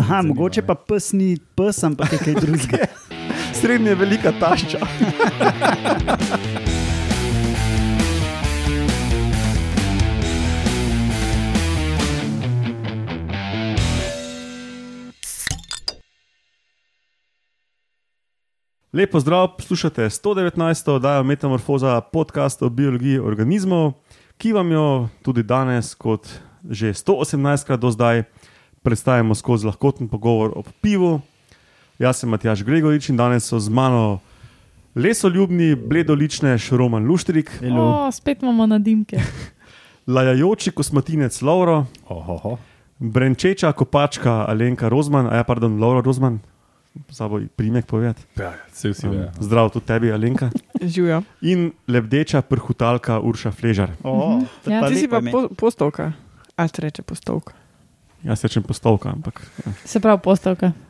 Aha, mogoče pa pes ni pes, ampak je kaj drugega. Srednje velika tašča. Lepo zdrav, poslušate 119. oddajo Metamorfoza, podcast o biologiji organizmov, ki vam jo tudi danes, kot že 118 krat do zdaj, predstavimo skozi lahkoten pogovor o pivu. Jaz sem Matjaš Gregorič in danes so z mano lesoljubni, bledolične Šroman Luštrik, O, spet imamo nadimke. lajajoči kosmatinec Lauro, Ohoho. brenčeča kopačka Alenka Rozman, a ja, pardon, Laura Rozman, sabo primek povedati. Ja, vse vsi Um, vejo. zdrav tudi tebi, Alenka. Živijo. In lebdeča prhutalka Urša Fležar. Oh, Ja, Ti si pa po, postovka. A se reče postovka. Jaz rečem postavka, ampak ja. Se pravi, postavka.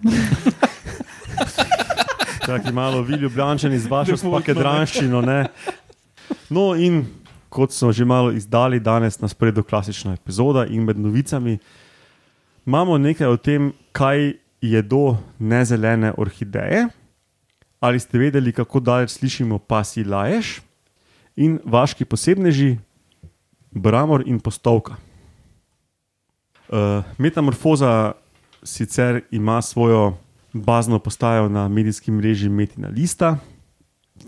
Taki malo vi ljubljančani z vašo spakedranščino. Ne? No, in kot smo že malo izdali, danes na spredju klasična epizoda in med novicami imamo nekaj o tem, kaj jedo nezelene orhideje. Ali ste vedeli, kako daleč slišimo pasi laješ in vaški posebneži, bramor in postovka. Uh, metamorfoza sicer ima svojo bazno postajo na medijskem mreži Metina Lista.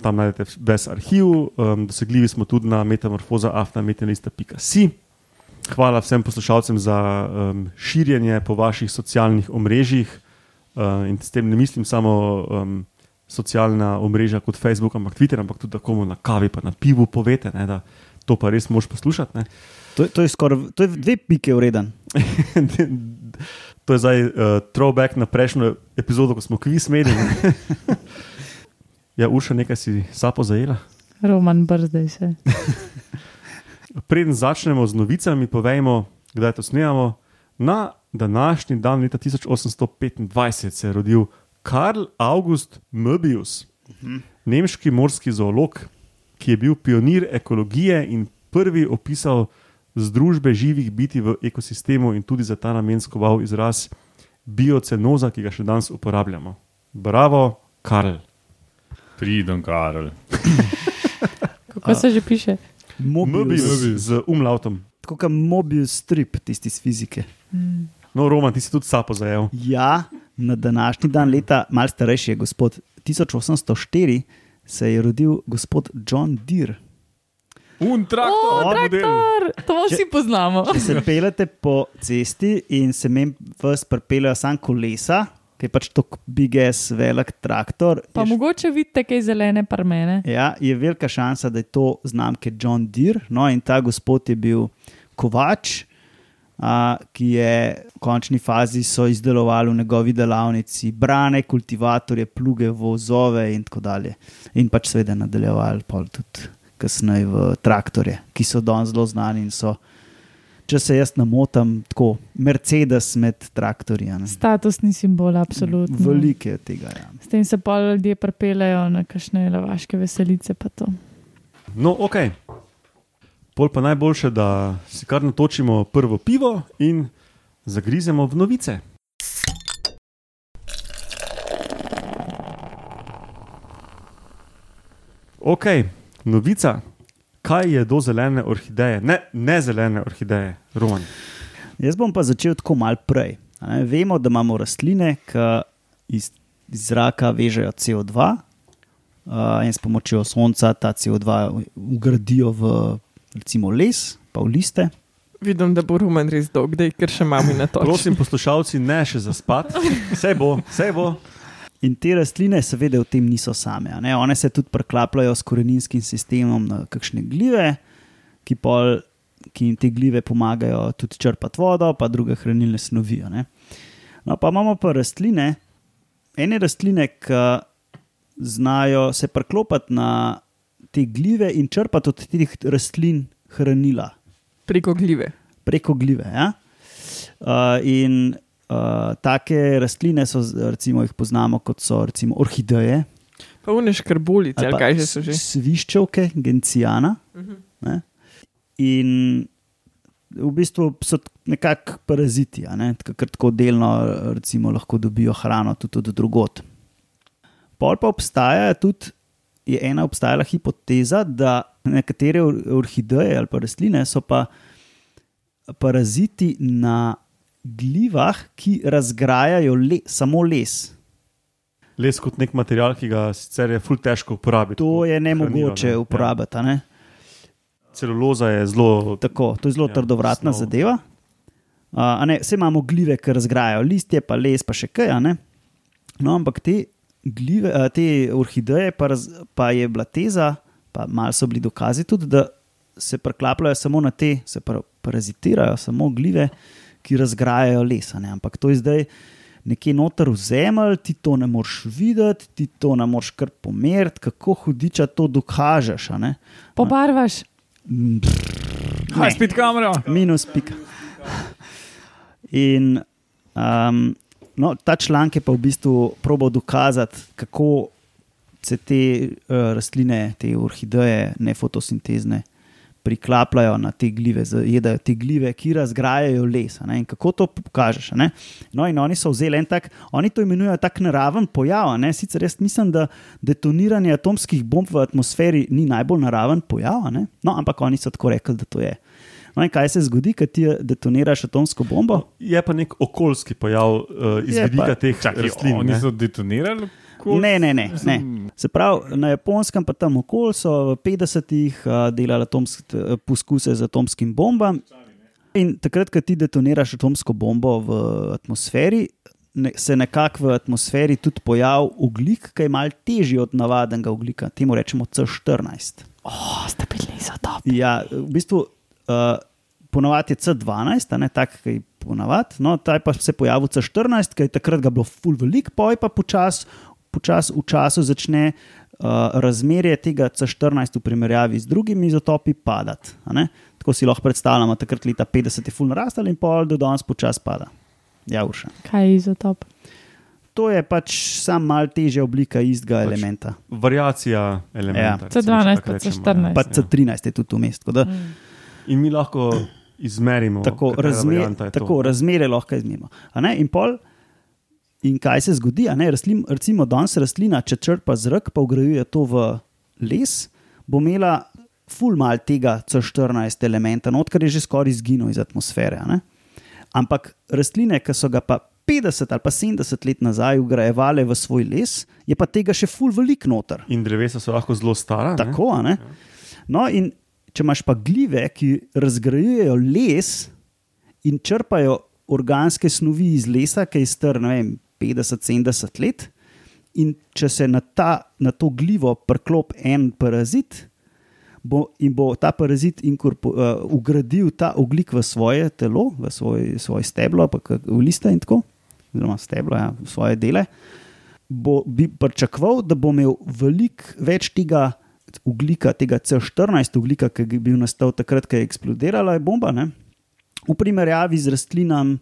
Tam najdete ves arhiv, um, dosegljivi smo tudi na metamorfoza.afnametinalista.si. Hvala vsem poslušalcem za um, širjenje po vaših socialnih omrežjih. Uh, in s tem ne mislim samo um, socialna omrežja kot Facebook, ampak Twitter, ampak tudi tako na kavi, pa na pivu povete, ne, da to pa res moš poslušati. Ne. To, to je skoraj to je dve pike ureden. to je zdaj uh, throwback na prejšnjo epizodo, ko smo kviz imeli. ja, Urša, nekaj si sapo zajela. Roman brzdaj se. Preden začnemo z novicami, povejmo, kdaj to snemamo. Na današnji dan, leta 1825, se je rodil Karl August Möbius, nemški morski zoolog, ki je bil pionir ekologije in prvi opisal združbe živih biti v ekosistemu in tudi za ta namen skoval izraz biocenoza, ki ga še danes uporabljamo. Bravo, Karl. Pridem, Karel. Kako se že piše? Mobius. Möbius z umlautom. Tako kot Mobius strip, tisti iz fizike. No, Roman, ti si tudi sapo zajel. Ja, na današnji dan leta, mal starejši je gospod 1804, se je rodil gospod John Deere. Un traktor. O, traktor! To Če- vsi poznamo. Če se pelete po cesti in se mem vas pripeljejo sam kolesa, ki je pač tako big ass velik traktor. Pa je, mogoče vidite kaj zelene parmene. ja, je velika šansa, da je to znamke John Deere. No, in ta gospod je bil kovač, a, ki je v končni fazi so izdelovali v njegovi delavnici brane, kultivatorje, pluge, vozove in tako dalje. In pač seveda nadaljevali pol tudi kasneje v traktorje, ki so danes zelo znani in so. Če se jaz ne motim, tako Mercedes med traktorji. a ne. Statusni simbol, absolutno. Veliko je tega. Ja. S tem se pa ljudje prepelejo na kakšne lavaške veselice. pa to. No, ok. Pol pa najboljše, da si kar natočimo prvo pivo in zagrizemo v novice. Ok, novica. Kaj je do zelene orhideje? Ne, ne zelene orhideje, Roman. Jaz bom pa začel tako mal prej. a Ne? Vemo, da imamo rastline, ki iz, iz zraka vežejo CO2 uh, in s pomočjo sonca ta CO2 ugradijo v recimo les, pa v liste. Vidim, da bo rumen res dolg, dej, ker še imam na to. Prosim, poslušalci, ne še zaspati. Vse bo, vse bo. In te rastline, seveda, v tem niso same. ne. One se tudi preklapljajo s koreninskim sistemom na kakšne glive, ki, pol, ki jim te glive pomagajo tudi črpati vodo, pa druge hranilne snovi. No, pa imamo pa rastline, ene rastline, ki znajo se preklopiti na te glive in črpati od teh rastlin hranila Preko gljive. preko glive. Ja? Uh, in uh, take rastline so, recimo, jih poznamo kot so recimo orhideje, Pa uneš karbolice, ali pa kaj že so že. Sviščevke, gencijana. Mhm. Ne? In v bistvu so nekako paraziti, ne? ker tako delno recimo, lahko dobijo hrano tudi od drugot. Pol pa obstaja tudi, je ena obstajala hipoteza, da nekatere or- orhideje ali pa rastline so pa paraziti na glivah, ki razgrajajo le, samo les. Les kot nek material, ki ga sicer je ful težko uporabiti. To je nemogoče ne. uporabiti. a ne? Ja. Celuloza je zelo. Tako, to je zelo Ja, trdovratna snov. zadeva. Uh, ne, vse imamo glive, ki razgrajajo listje, pa les, pa še kaj. No, ampak te, glive, te orhideje, pa, raz, pa je bila teza, pa malo so bili dokazi tudi, da se preklapljajo samo na te, se parazitirajo samo glive, ki razgrajajo les. a ne. Ampak to je zdaj nekje noter v zemlji, ti to ne moreš videti, ti to ne moreš kar pomeriti, kako hudiča to dokažeš. a ne. Pobarvaš. Haj, spet kamera. minus pika. In um, no, ta članek je pa v bistvu probal dokazati, kako se te uh, rastline, te orhideje, ne fotosintezne, priklapljajo na te glive, zajedajo te glive, ki razgrajajo les. a ne, In kako to pokažeš? a ne. No, in oni so vzeli en tak, oni to imenujejo tak naraven pojav. a ne. Sicer jaz mislim, da detoniranje atomskih bomb v atmosferi ni najbolj naraven pojav, a ne. no, ampak oni so tako rekli, da to je. No, in kaj se zgodi, ko ti detoniraš atomsko bombo? Je pa nek okoljski pojav uh, iz vidika teh Čakaj, rastlin. oni ne. so detonirali? Kol? Ne, ne, ne, ne. Se pravi, na japonskem, pa tam okoli so v 50-ih uh, delali atomsk, poskuse z atomskim bombam. In takrat, ko ti detoniraš atomsko bombo v atmosferi, ne, se nekako v atmosferi tudi pojavi oglik, ki je malo težji od navadnega oglika. Temu rečemo C14. Oh, ste bili izotopi. Ja, v bistvu uh, ponovadi je C12, a ne tak, ki je ponovadi, no, ta je pa se pojavil C14, ki je takrat ga bilo full velik, poj pa počasi počas v času začne uh, razmerje tega C14 v primerjavi z drugimi izotopi padati. a ne. Tako si lahko predstavljamo, takrat leta 50 je full narastel in pol do danes počasi pada. Ja, urša. Kaj je izotop? To je pač sam mal težja oblika istega Pač- elementa. Variacija elementa. recimo, C12 če tako pa rečemo, C14. ja. Pa C13 je tudi vmes. tako da Mm. In mi lahko izmerimo, tako, razmer, to. tako razmere lahko izmerimo. A ne, In, pol, in kaj se zgodi? ne, Rastlin, recimo, danes rastlina, če črpa zrak, pa ugrajuje to v les, bo imela ful mal tega C14 elementa, not, kar je že skoraj izginil iz atmosfere. ne. Ampak rastline, ki so ga pa 50 ali pa 70 let nazaj ugrajevale v svoj les, je pa tega še ful velik noter. In drevesa so lahko zelo stara. ne? Tako, a ne? No, in če imaš pa glive, ki razgrajujejo les in črpajo organske snovi iz lesa, ki je star ne vem, 50-70 let, in če se na, ta, na to glivo priklop en parazit, bo, in bo ta parazit inkorpo, uh, ugradil ta oglik v svoje telo, v svoj, svoj steblo, pa v liste in tako, oziroma steblo, ja, v svoje dele bo, bi pričakoval, da bo imel veliko več tega ugljika, tega C14 ugljika, ki je bil nastal takrat, ko je eksplodirala bomba, ne? v primerjavi z rastlinami,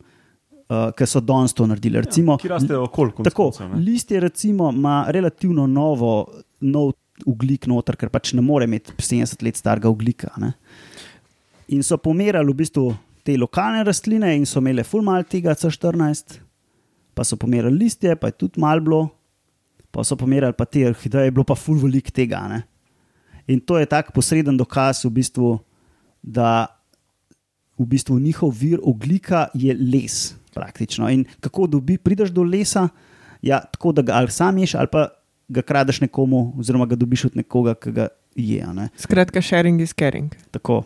uh, ki so danes to naredili. Recimo, Ki rastejo okoli. konec Tako, listje recimo ima relativno novo, nov ugljik noter, ker pač ne more imeti 70 let starega ugljika. Ne? In so pomerali v bistvu te lokalne rastline in so imele full mal tega C14, pa so pomerali listje, pa je tudi mal bilo, pa so pomerali pa te orhideje, je bilo pa full velik tega. Ne? In to je tak posreden dokaz, v bistvu, da v bistvu njihov vir oglika je les. Praktično. In kako dobi, prideš do lesa, ja, tako da ga ali sam ješ, ali pa ga kradeš nekomu, oziroma ga dobiš od nekoga, ki ga je. a Ne? Skratka, sharing is caring. Tako.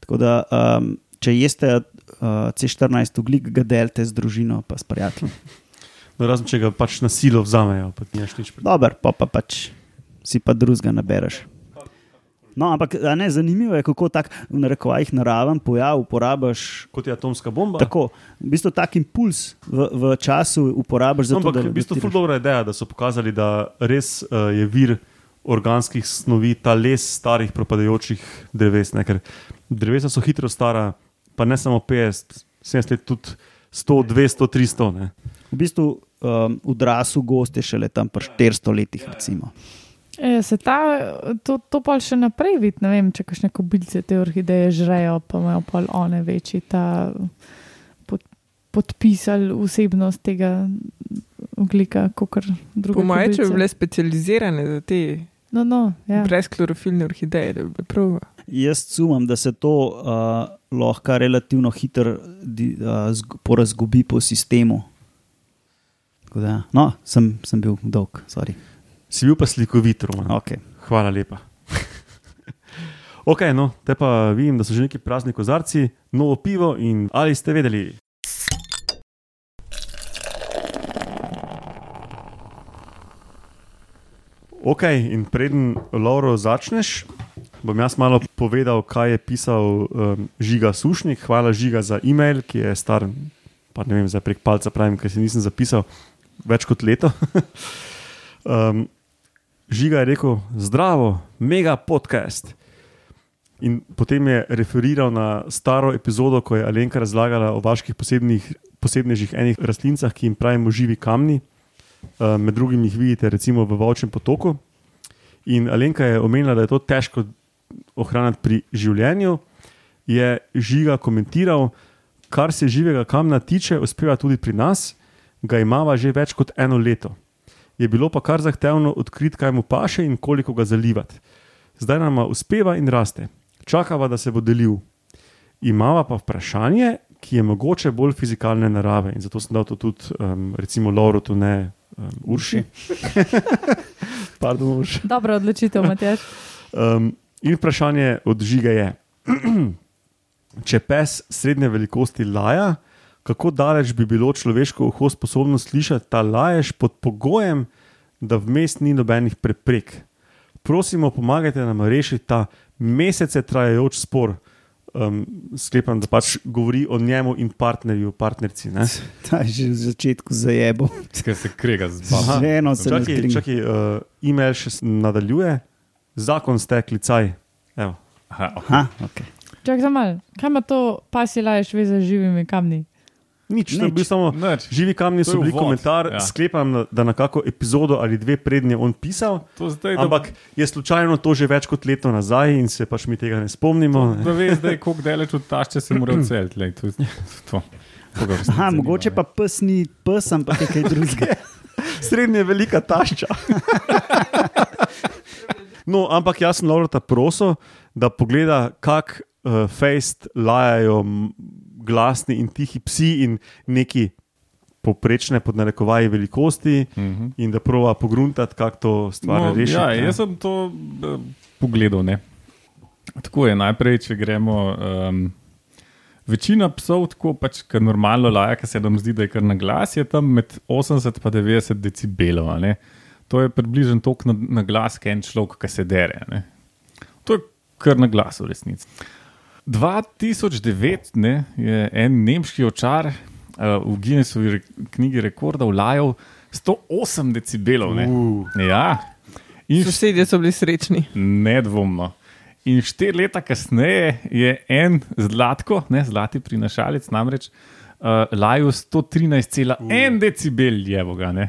tako da, um, če jeste uh, C14 ugljik, ga delite z družino, pa s prijateljem. No, razen če ga pač na silo vzamejo, pa ti neš nič pri Dober, pa, pa pač si pa drugega nabereš. No, ampak ne, zanimivo je, kako tak v narekovajih naraven pojav uporabiš. Kot je atomska bomba. Tako, v bistvu tak impuls v, v času uporabiš za No, to, ampak da v bistvu je dobra ideja, da so pokazali, da res uh, je vir organskih snovi ta les starih propadajočih dreves. Ne? Ker drevesa so hitro stara, pa ne samo 50, 70 let, tudi 100, 200, 300. Ne? V bistvu um, odrasel gost je šele tam pri 400 letih. Recimo. E, se ta, to, to pa še naprej vidi, ne vem, če kakšne kobilice te orhideje žrejo, pa imajo pa one večji ta pod, podpisal vsebnost tega oglika, kot druge. Po mojem, če bi bile specializirane za te No, no, ja. brezklorofilne orhideje, da bi bile prav. Jaz sumam, da se to uh, lahko relativno hitro uh, zg- porazgubi po sistemu. Da, no, sem, sem bil dolg, sorry. Si bil pa slikovit, Roman. Okay. Hvala lepa. ok, no, te pa vidim, da so že neki prazni kozarci, novo pivo in ali ste vedeli? Ok, in preden Lauro začneš, bom jaz malo povedal, kaj je pisal um, Žiga Sušnik. Hvala Žiga za e-mail, ki je star, pa ne vem, zdaj prek palca pravim, ker si nisem zapisal več kot leto. um, Žiga je rekel: Zdravo, mega podcast. In potem je referiral na staro epizodo, ko je Alenka razlagala o vaških posebnih, posebnežih enih rastlinicah, ki jim pravimo živi kamni. Uh, med drugim jih vidite recimo v Vovčem potoku. In Alenka je omenila, da je to težko ohraniti pri življenju. Je žiga komentiral, kar se živega kamna tiče, uspeva tudi pri nas, ga imamo že več kot eno leto je bilo pa kar zahtevno odkriti, kaj mu paše in koliko ga zalivati. Zdaj nam uspeva in raste. Čakava, da se bo delil. Imava pa vprašanje, ki je mogoče bolj fizikalne narave in zato sem dal to tudi, um, recimo, Lauro, tu ne um, Urši. Pardon, Urši. Dobra odločitev, Matjaš. Um, in vprašanje od žige je, če pes srednje velikosti laja, kako daleč bi bilo človeško uho sposobno slišati ta lajež pod pogojem, da vmes ni nobenih preprek. Prosimo, pomagajte nam rešiti ta mesece trajajoč spor. Um, sklepam, da pač govori o njemu in partnerju, partnerci. Ne? Ta je že v začetku zajebo. Ker se krega z babo. Že eno se strinja. čakaj uh, e-mail še nadaljuje, zakon ste klicaj. Evo. Aha, ok. Aha, okay. Čak za mal, kaj ima to pasi laješ veze z živimi kamni? Nič, to je Nič. bil samo Nič. Živi kamni To so je bili uvod, komentar, ja. sklepam, da- da na kako epizodo ali dve prednje on pisal, To zdaj, da, ampak je slučajno to že več kot leto nazaj in se pač mi tega ne spomnimo. Ne. da ve zdaj, koliko daleč od tašče se mora odseliti. lej, To, je- to, Aha, mogoče pa pes ni pes, ampak je kaj drugega. Srednje velika tašča. no, ampak jaz sem Laurota prosil, da pogleda, kako uh, fejst lajajo glasni in tihi psi in neki poprečne podnarekovaji velikosti. Mhm. In da prova pogruntati, kako to stvar No, rešiti. ja, ne. jaz sem to uh, pogledal. Ne. Tako je, najprej, če gremo. Um, večina psov, tako pač, ki normalno laja, ki se nam zdi, da je kar na glas, je tam med 80 in 90 decibelov. ne. To je približno toliko na, na glas, kot en človek, ki se dere. ne. To je kar na glas, v resnici. 2009 ne, je en nemški očar uh, v Guinnessovi re knjigi rekordov lajal 108 decibelov. Ne. Uh, Ja, in Sosedje so bili srečni. nedvomno. In štiri leta kasneje je en zlatko, ne zlati prinašalec, namreč uh, lajal 113,1 decibel, je voga. Ne?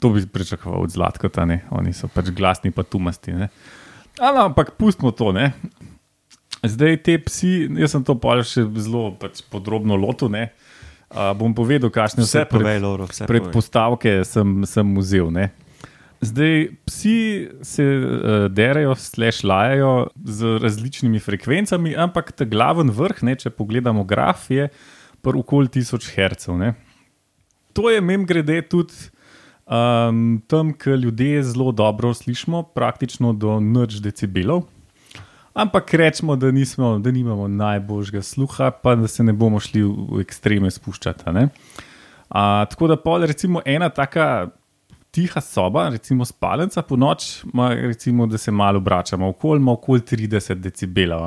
To bi pričakoval od zlatkota, ne? oni so pač glasni, pa tumasti. Ne? Ampak pustimo to. Ne? Zdaj te psi, jaz sem to pa še zelo pač podrobno lotil. ne. Uh, bom povedal, kakšne vse pred- povej, Lauro, vse povej. predpostavke sem, sem vzel. Ne. Zdaj, psi se uh, derajo, slash lajajo z različnimi frekvencami, ampak ta glaven vrh, ne, če pogledamo graf, je pa okoli 1000 Hz. Ne. To je mem grede tudi um, tam, kjer ljudje zelo dobro slišimo, praktično do nič decibelov. Ampak rečemo, da, nismo, da nimamo najboljšega sluha, pa da se ne bomo šli v, ekstreme spuščati. a tako da pol, recimo, ena taka tiha soba, recimo spalnica po noč, ima, recimo, da se malo obračamo okoli, ima okoli 30 decibelov.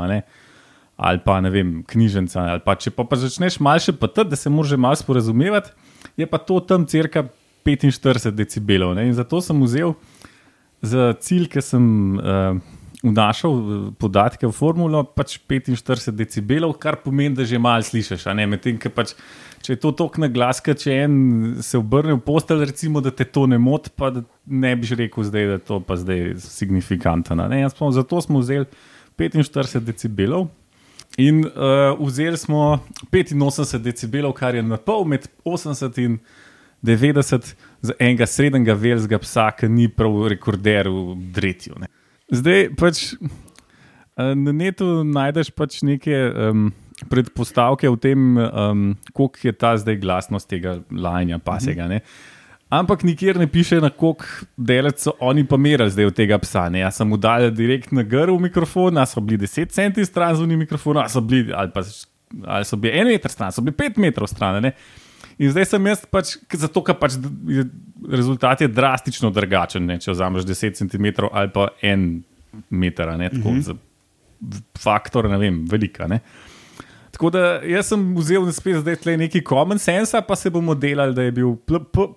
Ali pa ne vem, knjižnica. Ali pa če pa, pa začneš malo še patati, da se moraš malo sporazumevati, je pa to tam crka 45 decibelov. Ne? In zato sem vzel za cilj, ki sem uh, vnašal eh, podatke v formulo, pač 45 decibelov, kar pomeni, da že malo slišiš. Medtem, ko pač, če je to tako na glas, če en se obrne v postelj, recimo, da te to ne moti, pa ne biš rekel, zdaj, da je to pa zdaj signifikantno. Zato smo vzeli 45 decibelov. In uh, vzeli smo 85 decibelov, kar je na pol med 80 in 90 za enega srednjega velskega psa, ki ni prav rekorder v dretju. Ne. Zdaj pač eh, na netu najdeš pač neke um, predpostavke o tem, um, koliko je ta zdaj glasnost tega lajanja pasega. Ne. Ampak nikjer ne piše, na koliko delec so oni pa merili zdaj od tega psa. Ne. Jaz sem udaljen direkt na grl mikrofon, a so bili 10 centi stran z unim mikrofonom, a so bili, ali pa ali so bili en meter stran, so bili 5 metrov stran. Ne. In zdaj sem jaz pač, zato ker pač je, rezultat je drastično drugačen, ne, če vzameš 10 cm ali pa en meter, ne, tako mm -hmm. za faktor, ne vem, velika. Ne. Tako da jaz sem vzel spet zdaj tle neki common sense, pa se bomo delali, da je bil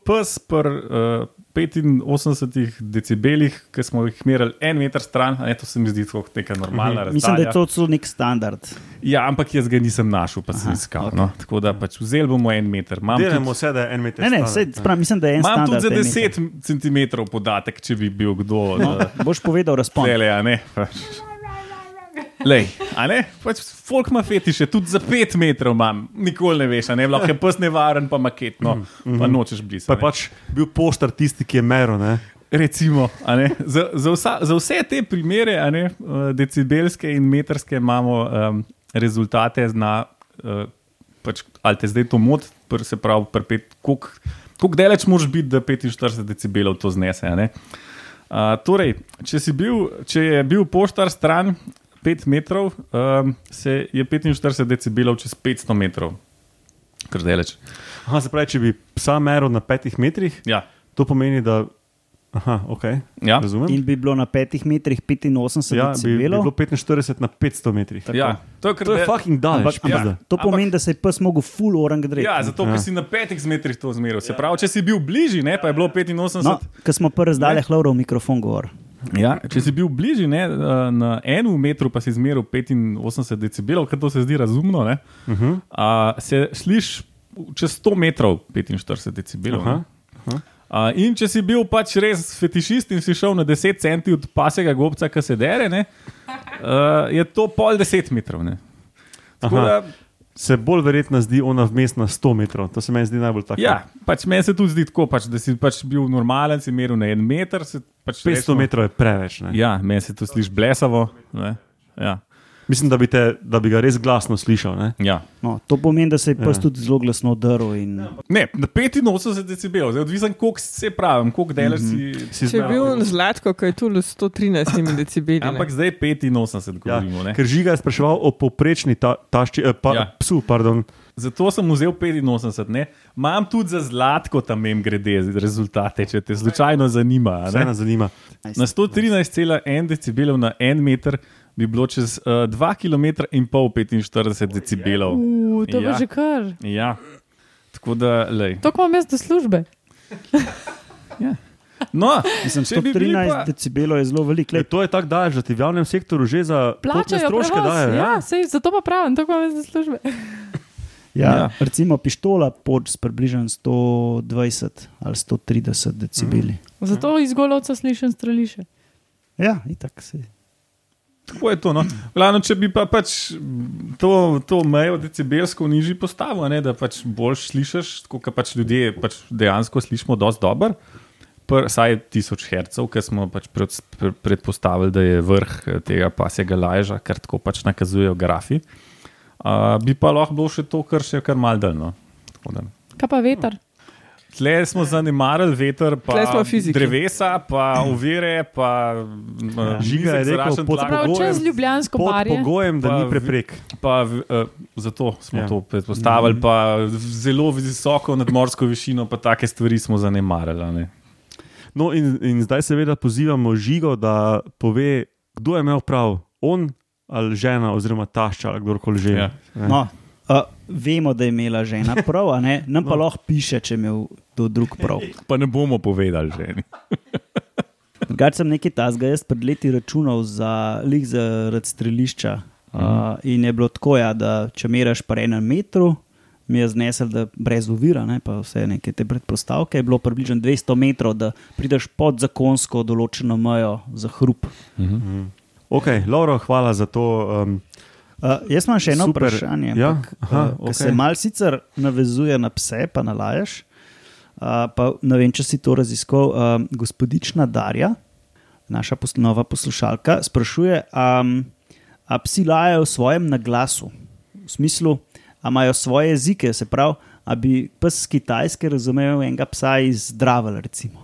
pes pri uh, 85 decibelih, ki smo jih merili en meter stran, a ne, to se mi zdi kot neka normalna razdalja. Mislim, da je to celo nek standard. Ja, ampak jaz ga nisem našel, pa sem Aha, iskal. okej. No. Tako da pač vzel bomo en meter. Imam tudi- Delamo vse, da je en meter. Ne, ne, sej, sprav, mislim, da je en Imam tudi standard. za en meter. 10 cm podatek, če bi bil kdo. No, boš povedal razpon. Tele, a ne. Lej? Pač folk ima fetiše, tudi za 5 metrov imam, nikoli ne veš, ne, lahko je pes nevaren, pa maketno, pa nočeš blizu. Pa je pač bil poštar tisti, ki je meril. ne. Recimo, za, za, vsa, za vse te primere, ne, eh, decibelske in metrske, imamo um, rezultate na, uh, pač, ali te zdaj to moti, pr- se pravi, pri pet- koliko koliko daleč moraš biti, da 45 decibelov to znese. Uh, torej, če, si bil, če je bil poštar stran 5 metrov, um, se je 45 decibelov čez 500 metrov, kar daleč. Aha, se pravi, če bi psa meril na petih metrih, Ja, to pomeni, da. Aha, ok. ja. Razumem. In bi bilo na petih metrih 85 Ja, bi, bi decibelov. bilo 45 na 500 metrih. ja. To je kar To je daleč. fucking daleč. Ampak, Ja. ampak, to pomeni, da se je pes mogel full orang dreti. Ja, zato, ker Ja. si na petih metrih to zmeril. Se pravi, če si bil bližje, ne, pa je bilo 85. No, ker smo prvi zdaj hlavro v mikrofon govor. Ja, če si bil bližje, ne, eh, na enem metru pa si zmeril 85 decibelov, kar to se zdi razumno, ne, uh -huh. a, se slišiš čez 100 metrov 45 decibelov. Aha, ne. A, in če si bil pač res fetišist in si šel na 10 centi od pasega gobca, ki se dere, ne, uh, je to pol 10 metrov. Ne. Tako Aha. da, Se bolj verjetno zdi ona vmes na 100 metrov. To se meni zdi najbolj tako. ja, pač meni se tudi zdi tako, pač, da si pač bil normalen, si meril na en meter. Pač 500 recimo- metrov je preveč. Ne? Ja, meni se to sliši blesavo. Ne? Ja. Mislim, da bi, te, da bi ga res glasno slišal. Ne? Ja. No, to pomeni, da se je pes Ja. tudi zelo glasno drl. In... Ne, na 85 decibelov, zdaj odvisen, koliko se pravi, koliko delaš Mhm. si. Si Če je bil zlatko, ki je tu s 113 decibeli. Ampak zdaj 85 Ja, govorimo. ne. ker žiga je spraševal o povprečni ta, tašči, eh, pa, Ja. ja. psu. Pardon. Zato sem vzel 85, ne. Imam tudi za zlatko tam mem grede rezultate, če te slučajno zanima. ne. zanima. Na 113,1 decibelov na en meter bi bilo čez uh, 2 km in pol 45 decibelov. Uh, to Ja. ja. že kar. Ja. Tako da, lej. To imam jaz do službe. No, Mislim, če bi bili 113 pa- decibelov je zelo veliko. Le, Lej, to je tako da ti v javnem sektorju že za Plačajo stroške prevoz. dajo. Ja, sej, zato pa pravim, to imam jaz do službe. Ja, Ja. ja. Recimo pištola pod približno 120 ali 130 decibeli. Zato iz golovca slišim streliše. Ja, itak se. Tako je to. No. Glavno, če bi pa pač to, to mejo decibelsko nižji postavil, ne, da pač bolj slišiš, kot pač ljudje pač dejansko slišimo, dosti dobro. Saj 1000 Hz, ker smo pač pred, pred, predpostavili, da je vrh eh, tega pasega laža, kar tako pač nakazujejo grafi. Uh, bi pa lahko bilo še to, kar še kar mal daljno. Kaj pa veter? Tle smo zanemarili veter, pa drevesa, pa ovire, pa ja. Žiga je rekel, pod pogojem- čez Ljubljansko Pod barje. pogojem, da Pa ni preprek. Pa, eh, zato smo ja. To predpostavili, pa zelo visoko nadmorsko višino, pa take stvari smo zanemarili. a ne. No, in, in zdaj seveda pozivamo žigo, da pove, kdo je imel prav, on ali žena, oziroma tašča ali kdorkoli že. Ja. Ne. No, uh, vemo, da je imela žena prav, a ne? nam pa no. lahko piše, če je imel kdo drug prav. Pa ne bomo povedali že. Drugače sem nekaj tazga, jaz pred leti računal za lik zaradi strelišča. Uh, in je bilo tako, ja, da če meraš po enem metru, mi je znesel, da brez uvira, ne, pa vse neke te predpostavke, je bilo približno 200 metrov, da prideš pod zakonsko določeno mejo za hrup. Ok, Lauro, hvala za to. Um, Uh, jaz imam še eno Super. vprašanje, Ja, ampak, aha, uh, ki okej. se mal sicer navezuje na pse, pa na laješ. Uh, pa ne vem, če si to raziskal. Uh, gospodična Darja, naša pos nova poslušalka, sprašuje, um, a psi lajajo v svojem naglasu, v smislu, a imajo svoje jezike, se pravi, a bi pes z Kitajske razumel enega psa iz recimo.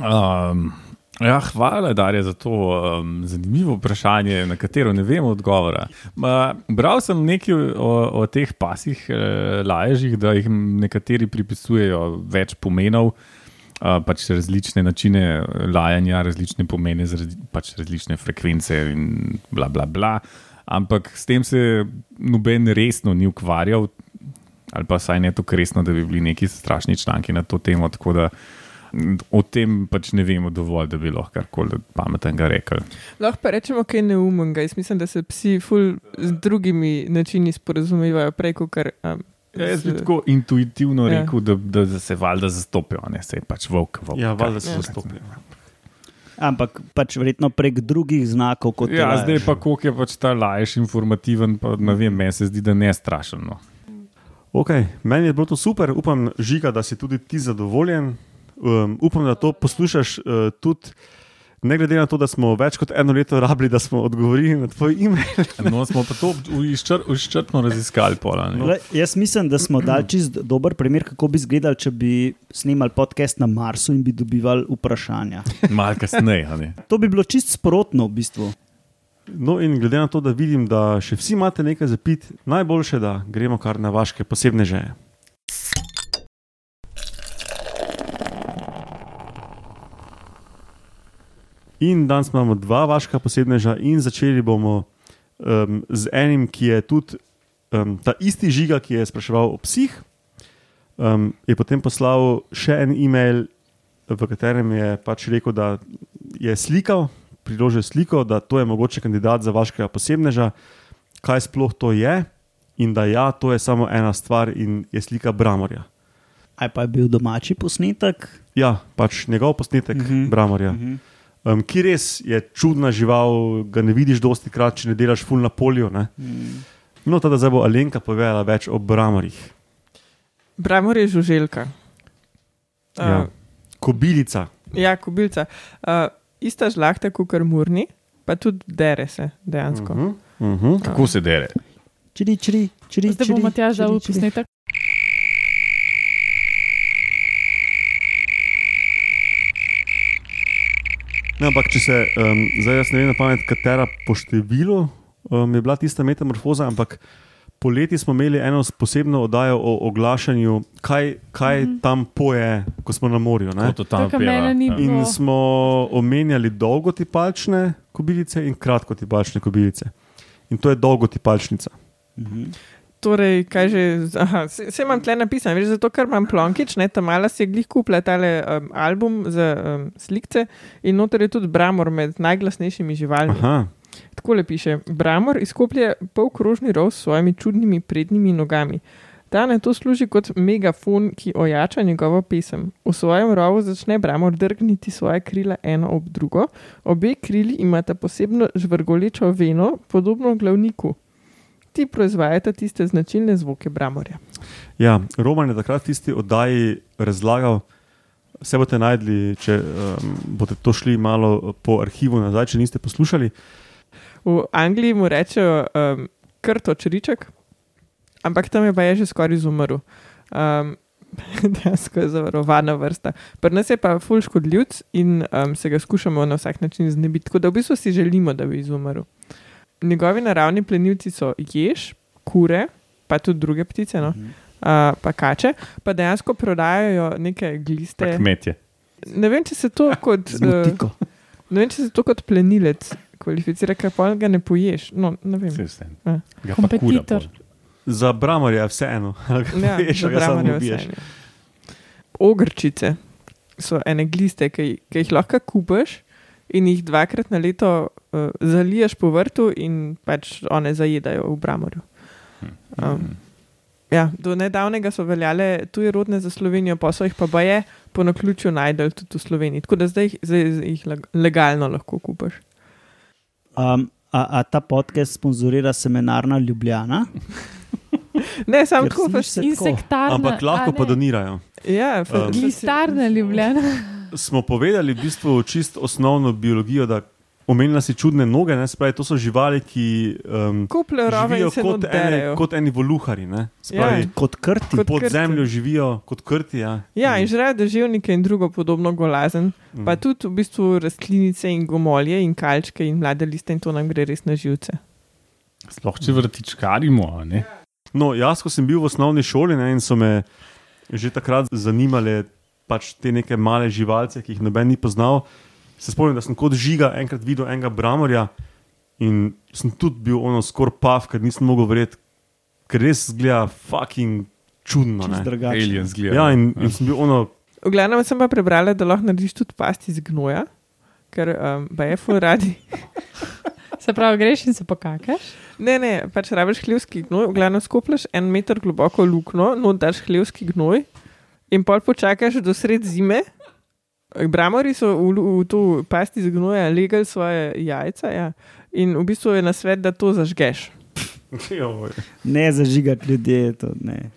Um, ja, hvala, Darja, za to um, zanimivo vprašanje, na katero ne vem odgovora. Ma, bral sem nekaj o, o teh pasih eh, laježih, da jih nekateri pripisujejo več pomenov. Uh, pač različne načine lajanja, različne pomene, pač različne frekvence, in bla, bla, bla. Ampak s tem se noben resno ni ukvarjal, ali pa vsaj ne tako resno, da bi bili neki strašni članki na to temo. Tako da mm, o tem pač ne vemo dovolj, da bi lahko karkoli pametnega rekli. Lahko pa rečemo kaj neumnega. Jaz mislim, da se psi ful z drugimi načini sporazumevajo prej, kot kar. Um, Ja, jaz bi tako intuitivno Ja. rekel, da, da, da se valjda zastopijo, ne se pač volk. volk ja, valjda se Ja. zastopijo. Ampak pač verjetno prek drugih znakov kot Ja, laješ. zdaj pa koliko je pač ta lajš informativen, pa ne vem, meni se zdi, da ne strašen. No. Okay, meni je bilo to super, upam, Žiga, da si tudi ti zadovoljen. Um, upam, da to poslušaš uh, tudi, ne glede na to, da smo več kot eno leto rabili, da smo odgovorili na tvoj e-mail. no, smo pa to izčr, izčrpno raziskali. Pola, ne. Glej, jaz mislim, da smo dali čist dober primer, kako bi izgledal, če bi snimali podcast na Marsu in bi dobivali vprašanja. Malo kasneje. a ne. To bi bilo čist sprotno v bistvu. No, in glede na to, da vidim, da še vsi imate nekaj za pit, najboljše, da gremo kar na vaše posebne žeje. In danes imamo dva vaška posebneža, in začeli bomo um, z enim, ki je tudi um, ta isti žiga, ki je spraševal o psih. Um, je potem poslal še en e-mail, v katerem je pač rekel, da je slikal, priložil sliko, da to je mogoče kandidat za vašega posebneža, kaj sploh to je, in da ja, to je samo ena stvar in je slika Bramorja. Aj pa je bil domači posnetek. Ja, pač njegov posnetek uh Mhm. -huh. Bramorja. Uh -huh. Um, ki res je čudna žival, ga ne vidiš dosti krat, če ne delaš full na polju. Ne? Mm. No, teda zdaj bo Alenka povedala več o Bramorjih. Bramor je žuželka. Uh, Ja. Kobilica. ja, kubilca. Uh, ista žlahta kot karmurni, pa tudi dere se dejansko. Uh -huh. Uh -huh. Kako se dere? Čiri, čiri, čiri, Zdaj čiri, bomo tja čiri, dal čiri. posnetek. No, ampak če se um, zdaj jaz ne vem na pamet, katera po številu um, je bila tista metamorfoza, ampak poleti smo imeli eno posebno oddajo o oglašanju, kaj, kaj mm -hmm. tam poje, ko smo na morju. ne. Kako to tam Tako peva? mene ni Ja. bilo. In smo omenjali dolgotipalčne kobilice in kratkotipalčne kobilice. In to je dolgotipalčnica. Mhm. Torej, kaj že, aha, se, se imam tle napisano, veš, zato ker imam plonkič, ne, tam mala si je glih kupila tale um, album za um, slikce in noter je tudi Bramor med najglasnejšimi živalmi. Aha, Tako le piše: Bramor izkoplje polkrožni rov s svojimi čudnimi prednjimi nogami. Ta na to služi kot megafon, ki ojača njegovo pesem. V svojem rovu začne Bramor drgniti svoje krila eno ob drugo, obe krili imata posebno žvrgolečo veno, podobno glavniku. Ti proizvajata tiste značilne zvoke Bramorja. ja, Roman je takrat v tisti oddaji razlagal. Vse boste najdli, če um, boste to šli malo po arhivu nazaj, če niste poslušali. V Angliji mu rečejo um, krtočriček, ampak tam je pa je že skoraj izumrl. Um, Dejansko je zavarovana vrsta. Pri nas je pa ful škodljivc in um, se ga skušamo na vsak način znebiti. Tako da v bistvu si želimo, da bi izumrl. Njegovi naravni plenilci so jež, kure, pa tudi druge ptice, no? uh, pa kače, pa dejansko prodajajo neke Pa gliste. Kmetje. Ne vem, če se to kot, Z uh, ne vem, če se to kot plenilec kvalificira, ker pa ga ne poješ. No, ne vem. Ja. Pa Kompetitor. Za Bramorja je vseeno. Ja, Veš, za Bramorja ubiješ. vseeno. Ogrčice so ene gliste, ki, ki jih lahko kupaš in jih dvakrat na leto uh, zaliješ po vrtu, in pač one zajedajo v Bramorju. Um, ja, do nedavnega so veljale tuje rodne za Slovenijo, pa so jih pa baje po naključju najdel tudi v Sloveniji. Tako da zdaj jih, zdaj jih leg- legalno lahko kupaš. Um, a, a ta podcast sponzorira seminarna Ljubljana? Ne, samo tako pač. Insektarna. Ampak lahko pa donirajo. Ja, Um, Glistarna ljubljena. Smo povedali v bistvu čisto osnovno biologijo, da omenila si čudne noge, ne, spravi, to so živali, ki um, živijo kot noderejo. kot eni voluhari. Ne, spravi, Ja. Kot krti. Kot pod krti. zemljo živijo kot krti. Ja, Ja, in žrejo deževnike in drugo podobno golazen, Mm. pa tudi v bistvu rastlinice in gomolje in kalčke in mlade liste in to nam gre res na živce. Sploh če vrtičkarimo. Ne? No, jaz, ko sem bil v osnovni šoli ne, in so me že takrat zanimale pač te neke male živalce, ki jih noben ni poznal, se spomnim, da sem kot žiga enkrat videl enega bramorja in sem tudi bil ono skoraj pav, ker nisem mogel verjeti, ker res zgleda fucking čudno. Alien zgleda. Ja, in, in sem bil ono, V glavnem sem pa prebrala, da lahko narediš tudi pasti iz gnoja, ker um, je ful radi. Se pravi, greš in se pokakaš. Ne, ne, pač rabiš hlevski gnoj, v glavnem skopleš en meter globoko luknjo, no daš hlevski gnoj in pol počakaš do sred zime. Bramori so v, v to pasti iz gnoja legali svoje jajca ja, in v bistvu je na svet, da to zažgeš. Ne zažigati ljudi. To, ne.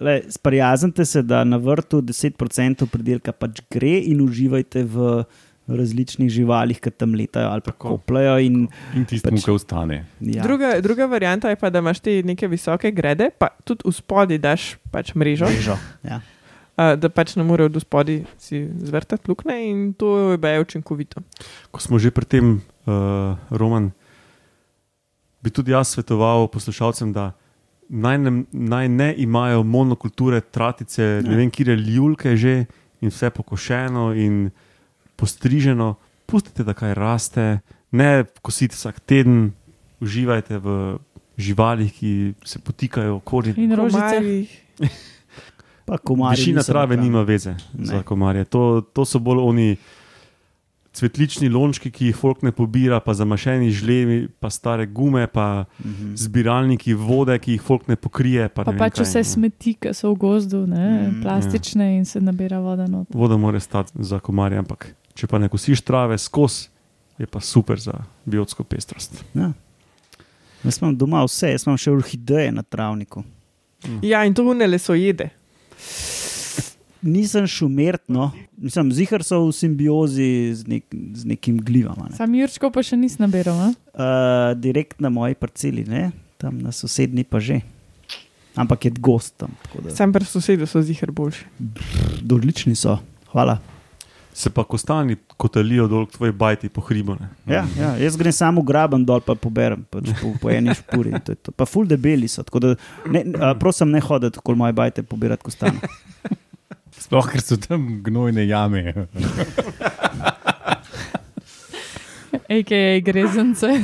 Le, sprijaznite se, da na vrtu 10% pridelka pač gre in uživajte v različnih živalih, ki tam letajo ali pa Tako. kopljajo. In, In tistemu, Pač- ki ostane. ja. Druga, druga varianta je pa, da imaš te neke visoke grede, pa tudi v spodi daš pač mrežo, Mrežo, ja. Uh, da pač ne morejo do spodi si zvrtati luknje in to je baje učinkovito. Ko smo že pri tem, uh, Roman, bi tudi jaz svetoval poslušalcem, da naj ne, naj ne imajo monokulture, tratice, ne Ja. vem, kje ljulke že in vse pokošeno in postriženo. Pustite, da kaj raste, ne kosite vsak teden, uživajte v živalih, ki se potikajo okoli. In rožice. Višina trave napravljeni. nima veze Ne. za komarje. To, to so bolj oni cvetlični lončki, ki jih folk ne pobira, pa zamašeni žlevi, pa stare gume, pa Mhm. zbiralniki vode, ki jih folk ne pokrije. Pa, Pa ne pač kaj, vse ne. smeti, ki so v gozdu, ne, Mm, plastične in se nabira voda not. Voda mora stati za komarje, ampak če pa ne kosiš trave skozi, je pa super za biotsko pestrost. Ja. Jaz imam doma vse, jaz imam še orhideje na travniku. Ja, in to unele so jede. Nisem šumert, no. Mislim, zihar so v simbiozi z, nek, z nekim glivama. Ne. Sam Jurčko pa še nisem nabiral. ne? Uh, direkt na moji parceli, ne? tam na sosednji pa že. Ampak je gost tam. da- Sam pri sosedu so zihar boljši. Odlični so. Hvala. Se pa kostani kotalijo dol k tvoji bajti po hribu. ne. Ja, ja, jaz grem samo graben dol, pa poberem pač po, po eni špuri. to je to. Pa ful debeli so. tako Da, ne, a, prosim, ne hoditi okoli moje bajte pobirati kostane. Sploh, ker so tam gnojne jame. AKA grezence.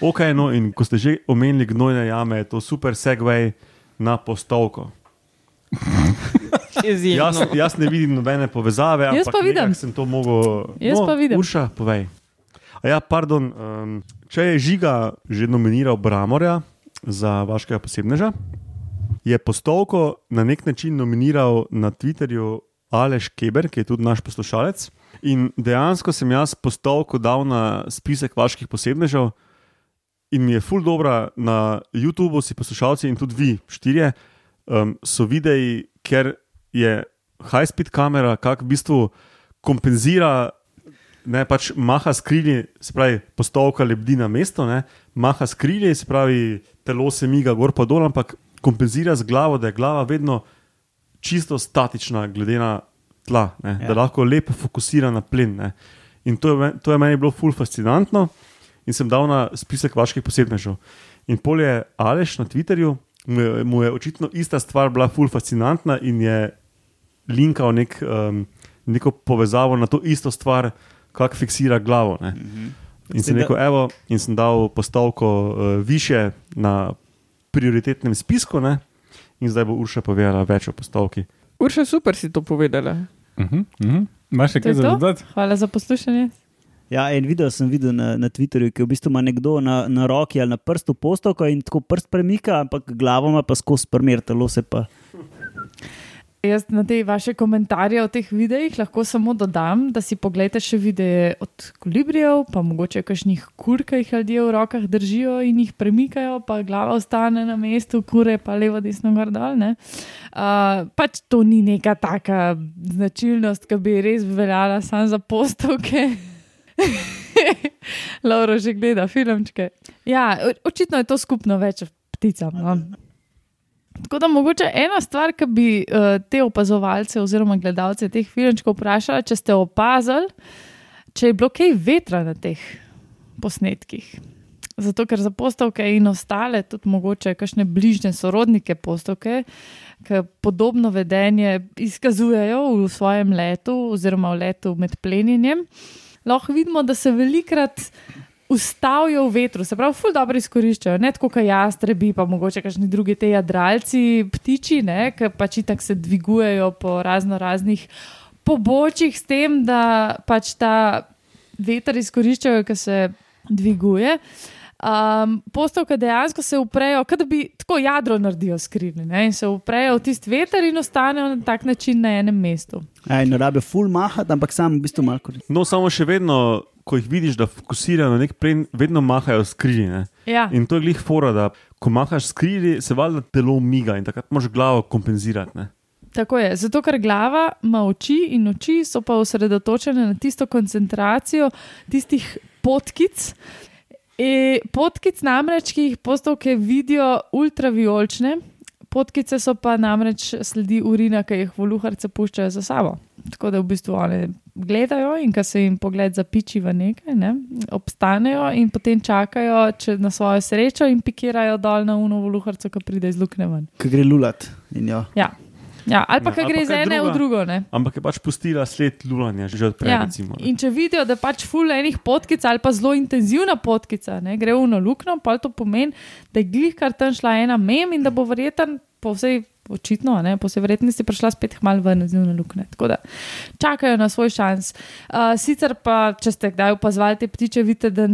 Ok, no in ko ste že omenili gnojne jame, je to super segway na postavko. Jaz, Izjemno. jaz ne vidim nobene povezave. Jaz pa vidim. Sem to mogel. Jaz no, pa vidim. Urša, povej. A ja, pardon, um, če je Žiga že nominiral Bramorja za vašega posebneža, je postavko na nek način nominiral na Twitterju Aleš Keber, ki je tudi naš poslušalec. In dejansko sem jaz postavko dal na spisek vaših posebnežev. In mi je ful dobro na YouTubu, si poslušalci in tudi vi, štirje, um, so videi, ker je high-speed kamera, kako v bistvu kompenzira, ne pač maha s krili, se pravi, postavka lebdi na mesto, ne, maha s krili, se pravi, telo se miga gor pa dol, ampak kompenzira z glavo, da je glava vedno čisto statična, glede na tla, ne, ja. Da lahko lepo fokusira na plen. Ne. In to je, to je meni bilo ful fascinantno in sem dal na spisek vaših posebnežev. In pol je Aleš na Twitterju, mu je, mu je očitno ista stvar bila ful fascinantna in je linkal nek, um, neko povezavo na to isto stvar, kako fiksira glavo. Ne. In sem Zdaj, da- rekel, evo, in sem dal postavko uh, više na prioritetnem spisku, ne? in zdaj bo Urša povedala več o postavki. Urša, super si to povedala. Uh -huh, uh -huh. Imaš še kaj za dodati? Hvala za poslušanje. Ja, en video sem videl na, na Twitterju, ki v bistvu ima nekdo na, na roki ali na prstu postavko in tako prst premika, ampak glavo ima pa skozi primer, telo se pa. Jaz na te vaše komentarje o teh videih lahko samo dodam, da si pogledate še videe od kolibrijev, pa mogoče kakšnih kur, ki jih ljudje v rokah držijo in jih premikajo, pa glava ostane na mestu, kure pa levo, desno, gor dol. ne. Uh, pač to ni neka taka značilnost, ki bi res veljala samo za postavke. Lauro že gleda filmčke. Ja, očitno je to skupno več pticam. No. Tako da mogoče ena stvar, ki bi uh, te opazovalce oziroma gledalce teh filmčkov vprašala, če ste opazili, če je bilo kaj vetra na teh posnetkih. Zato, ker za postavke in ostale, tudi mogoče kakšne bližnje sorodnike postavke, ki podobno vedenje izkazujejo v svojem letu oziroma v letu med plenjenjem, lahko vidimo, da se velikrat ustavijo v vetru, se pravi, ful dobro izkoriščajo, ne tako kot jastrebi, pa mogoče kakšni drugi te jadralci, ptiči, ne, ki pač itak se dvigujejo po razno raznih pobočjih, s tem, da pač ta veter izkoriščajo, ki se dviguje. Um, postavke dejansko se uprejo, kot da bi tako jadro naredijo skrili ne, in se uprejo v tisti veter in ostanejo na tak način na enem mestu. Aj, ne rabijo full mahati, ampak sam v bistvu malo. No, samo še vedno, ko jih vidiš, da fokusirajo na nek plen, vedno mahajo skrili. Ne? Ja, In to je glih fora, da ko mahaš skrili, se valjda telo miga in takrat moraš glavo kompenzirati. Ne? Tako je, zato ker glava ima oči in oči so pa osredotočene na tisto koncentracijo tistih potkic. E, potkic namreč, ki jih postavke vidijo ultraviolčne, potkice so pa namreč sledi urina, ki jih voluharce puščajo za sabo. Tako da v bistvu one gledajo in ko se jim pogled zapiči v nekaj, ne, obstanejo in potem čakajo na svojo srečo in pikirajo dol na uno voluharco, ki pride iz luknje ven. Ki gre lulat. In jo. Ja. Ja, ali pa, Ja, ali gre iz ene v druga. drugo. Ne? Ampak je pač pustila sled lulanja, že odprej. Ja. recimo, ne. In če vidijo, da pač ful enih potkic ali pa zelo intenzivna potkica ne, gre v eno luknjo, pa to pomeni, da je glih kar tam šla ena mem in da bo verjeten, po vsej očitno, ne, po vsej verjetnosti prišla spet hmal ven iz njene luknje. Tako da čakajo na svoj šans. Uh, sicer pa, če ste kdaj opazovali te ptiče, vidite, da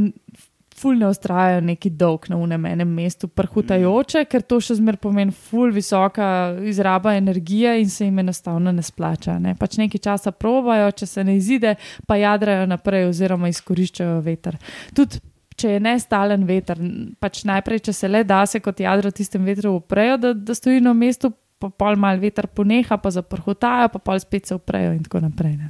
ful ne ustrajajo neki dolg na unem enem mestu, prhutajoče, ker to še zmer pomeni ful visoka izraba energije in se jim enostavno ne splača. Ne. Pač nekaj časa probajo, če se ne izide, pa jadrajo naprej oziroma izkoriščajo veter. Tudi Če je nestalen veter, pač najprej, če se le da, se kot jadro tistem vetru uprejo, da, da stoji na mestu, pa pol mal veter poneha, pa zaprhotajo, pa pol spet se uprejo in tako naprej. Ne.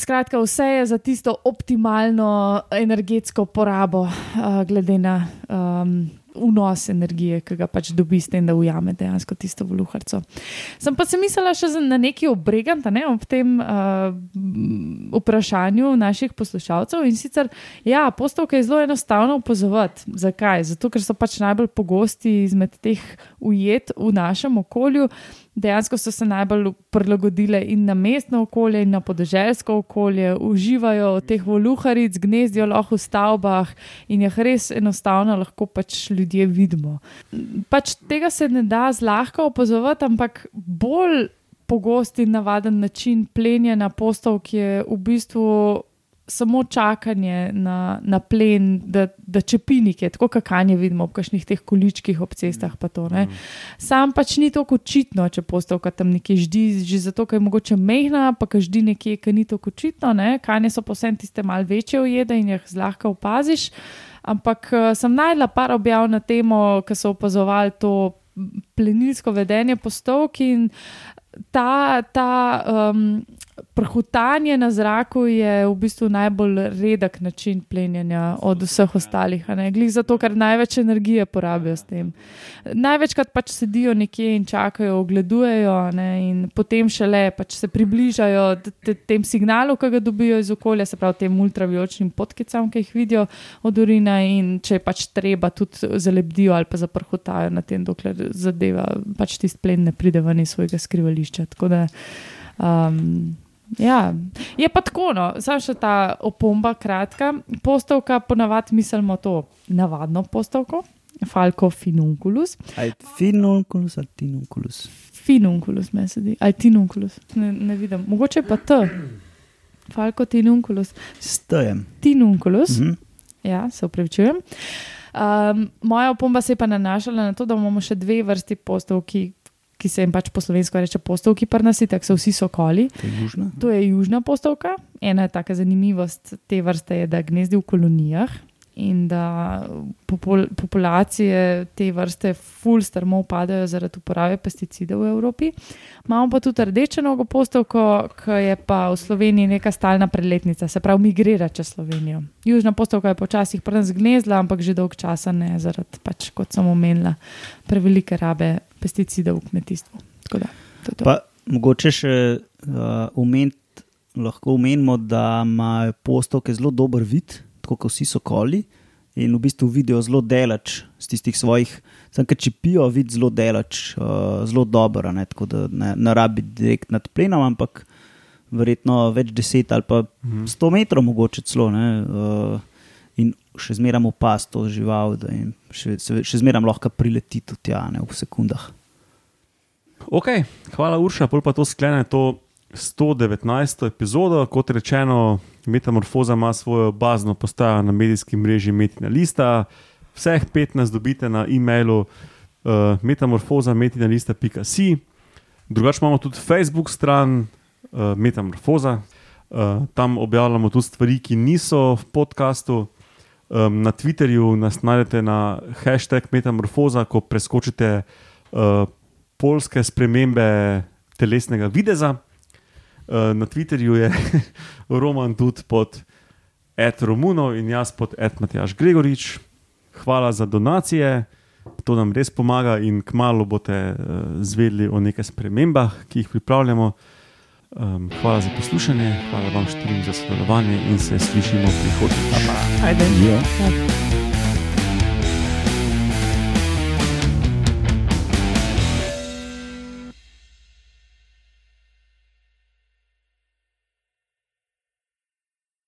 Skratka, vse je za tisto optimalno energetsko porabo, uh, glede na um, vnos energije, ki ga pač dobi s tem, da ujame dejansko tisto voluharco. Sem pa se mislila še na neki obregant, a ne ob tem uh, vprašanju naših poslušalcev. In sicer, ja, postavke je zelo enostavno opazovati. Zakaj? Zato, ker so pač najbolj pogosti izmed teh ujet v našem okolju. Dejansko so se najbolj prilagodile in na mestno okolje, in na podeželsko okolje, uživajo v teh voluharic, gnezdijo lahko v stavbah in jih res enostavno lahko pač ljudje vidimo. Pač tega se ne da zlahka opazovati, ampak bolj pogost in navaden način plenjenja postavk je v bistvu samo čakanje na, na plen, da, da čepinike, tako kakanje vidimo ob kakšnih teh količkih ob cestah. pa To, ne. Sam pač ni tako očitno, če postavka tam nekje ždi, že zato, ker je mogoče mehna, pa ker ždi nekje, ki ni tako očitno. Ne. Kanje so posebej tiste malce večje ujede in jih zlahka opaziš. Ampak eh, sem najdla par objav na temo, ki so opazovali to plenilsko vedenje postavk in ta, ta um, prhutanje na zraku je v bistvu najbolj redek način plenjenja od vseh ostalih. a ne. Glih zato, ker največ energije porabijo s tem. Največkrat pač sedijo nekje in čakajo, ogledujejo ne, in potem šele pač se približajo t- t- tem signalu, ki ga dobijo iz okolja, se pravi tem ultraviočnim potkicam, ki jih vidijo od urina in če je pač treba, tudi zalebdijo ali pa zaprhutajo na tem, dokler zadeva pač tisti plen ne pride ven iz svojega skrivališča. Tako da, um, Ja, je pa tako, no, samo še ta opomba, kratka. Postavka, ponavadi mislimo to navadno postavko, Falco finunculus. Aj finunculus ali tinunculus. Finunculus, meni se zdi, ali tinunculus, ne, ne vidim. Mogoče pa T. Falco tinunculus. Stojem. Tinunculus, Mhm. ja, se upravičujem. Um, moja opomba se je pa nanašala na to, da imamo še dve vrsti postovki, ki se jim pač po slovensko reče postovki, prnasi, tako so vsi sokoli. To je južna. To je južna postovka. Ena taka zanimivost te vrste je, da gnezdi v kolonijah in da popul populacije te vrste ful strmo upadajo zaradi uporabe pesticidov v Evropi. Imamo pa tudi rdečo nogo postovko, ki je pa v Sloveniji neka stalna preletnica, se pravi migrira čez Slovenijo. Južna postovka je počasih prven zgnezla, ampak že dolg časa ne, zaradi pač, kot sem omenila, prevelike rabe pesticidov v kmetijstvu. Tako da, to to. Pa mogoče še uh, ument, lahko omenimo, da imajo postovke zelo dober vid, tako kot vsi sokoli. In v bistvu vidijo zelo delač z tistih svojih, samo ker čipijo, vidi zelo delač, uh, zelo dobro. a Ne, tako da ne, ne rabi direkt nad plenom, ampak verjetno več deset ali pa sto metrov, mogoče celo. Ne, uh, še zmeraj opas to žival, da jim še, še zmeraj lahko prileti tudi tja, ne, v sekundah. Ok, hvala Urša, pol pa to sklene to 119. epizodo. Kot rečeno, Metamorfoza ima svojo bazno postajo na medijskem mreži Metina Lista. Vseh 15 dobite na e-mailu uh, metamorfoza.metinalista.si. Drugače imamo tudi Facebook stran uh, Metamorfoza. Uh, tam objavljamo tudi stvari, ki niso v podkastu. Um, na Twitterju nas najdete na hashtag Metamorfoza, ko preskočite uh, polske spremembe telesnega videza. Uh, na Twitterju je Roman tudi pod Ed Romuno in jaz pod Ed Matjaš Gregorič. Hvala za donacije, to nam res pomaga in kmalo boste uh, zvedeli o nekaj spremembah, ki jih pripravljamo. Um, hvala za poslušanje, hvala vam štirim za sodelovanje in se slišimo prihodnjič. Ja. Ja.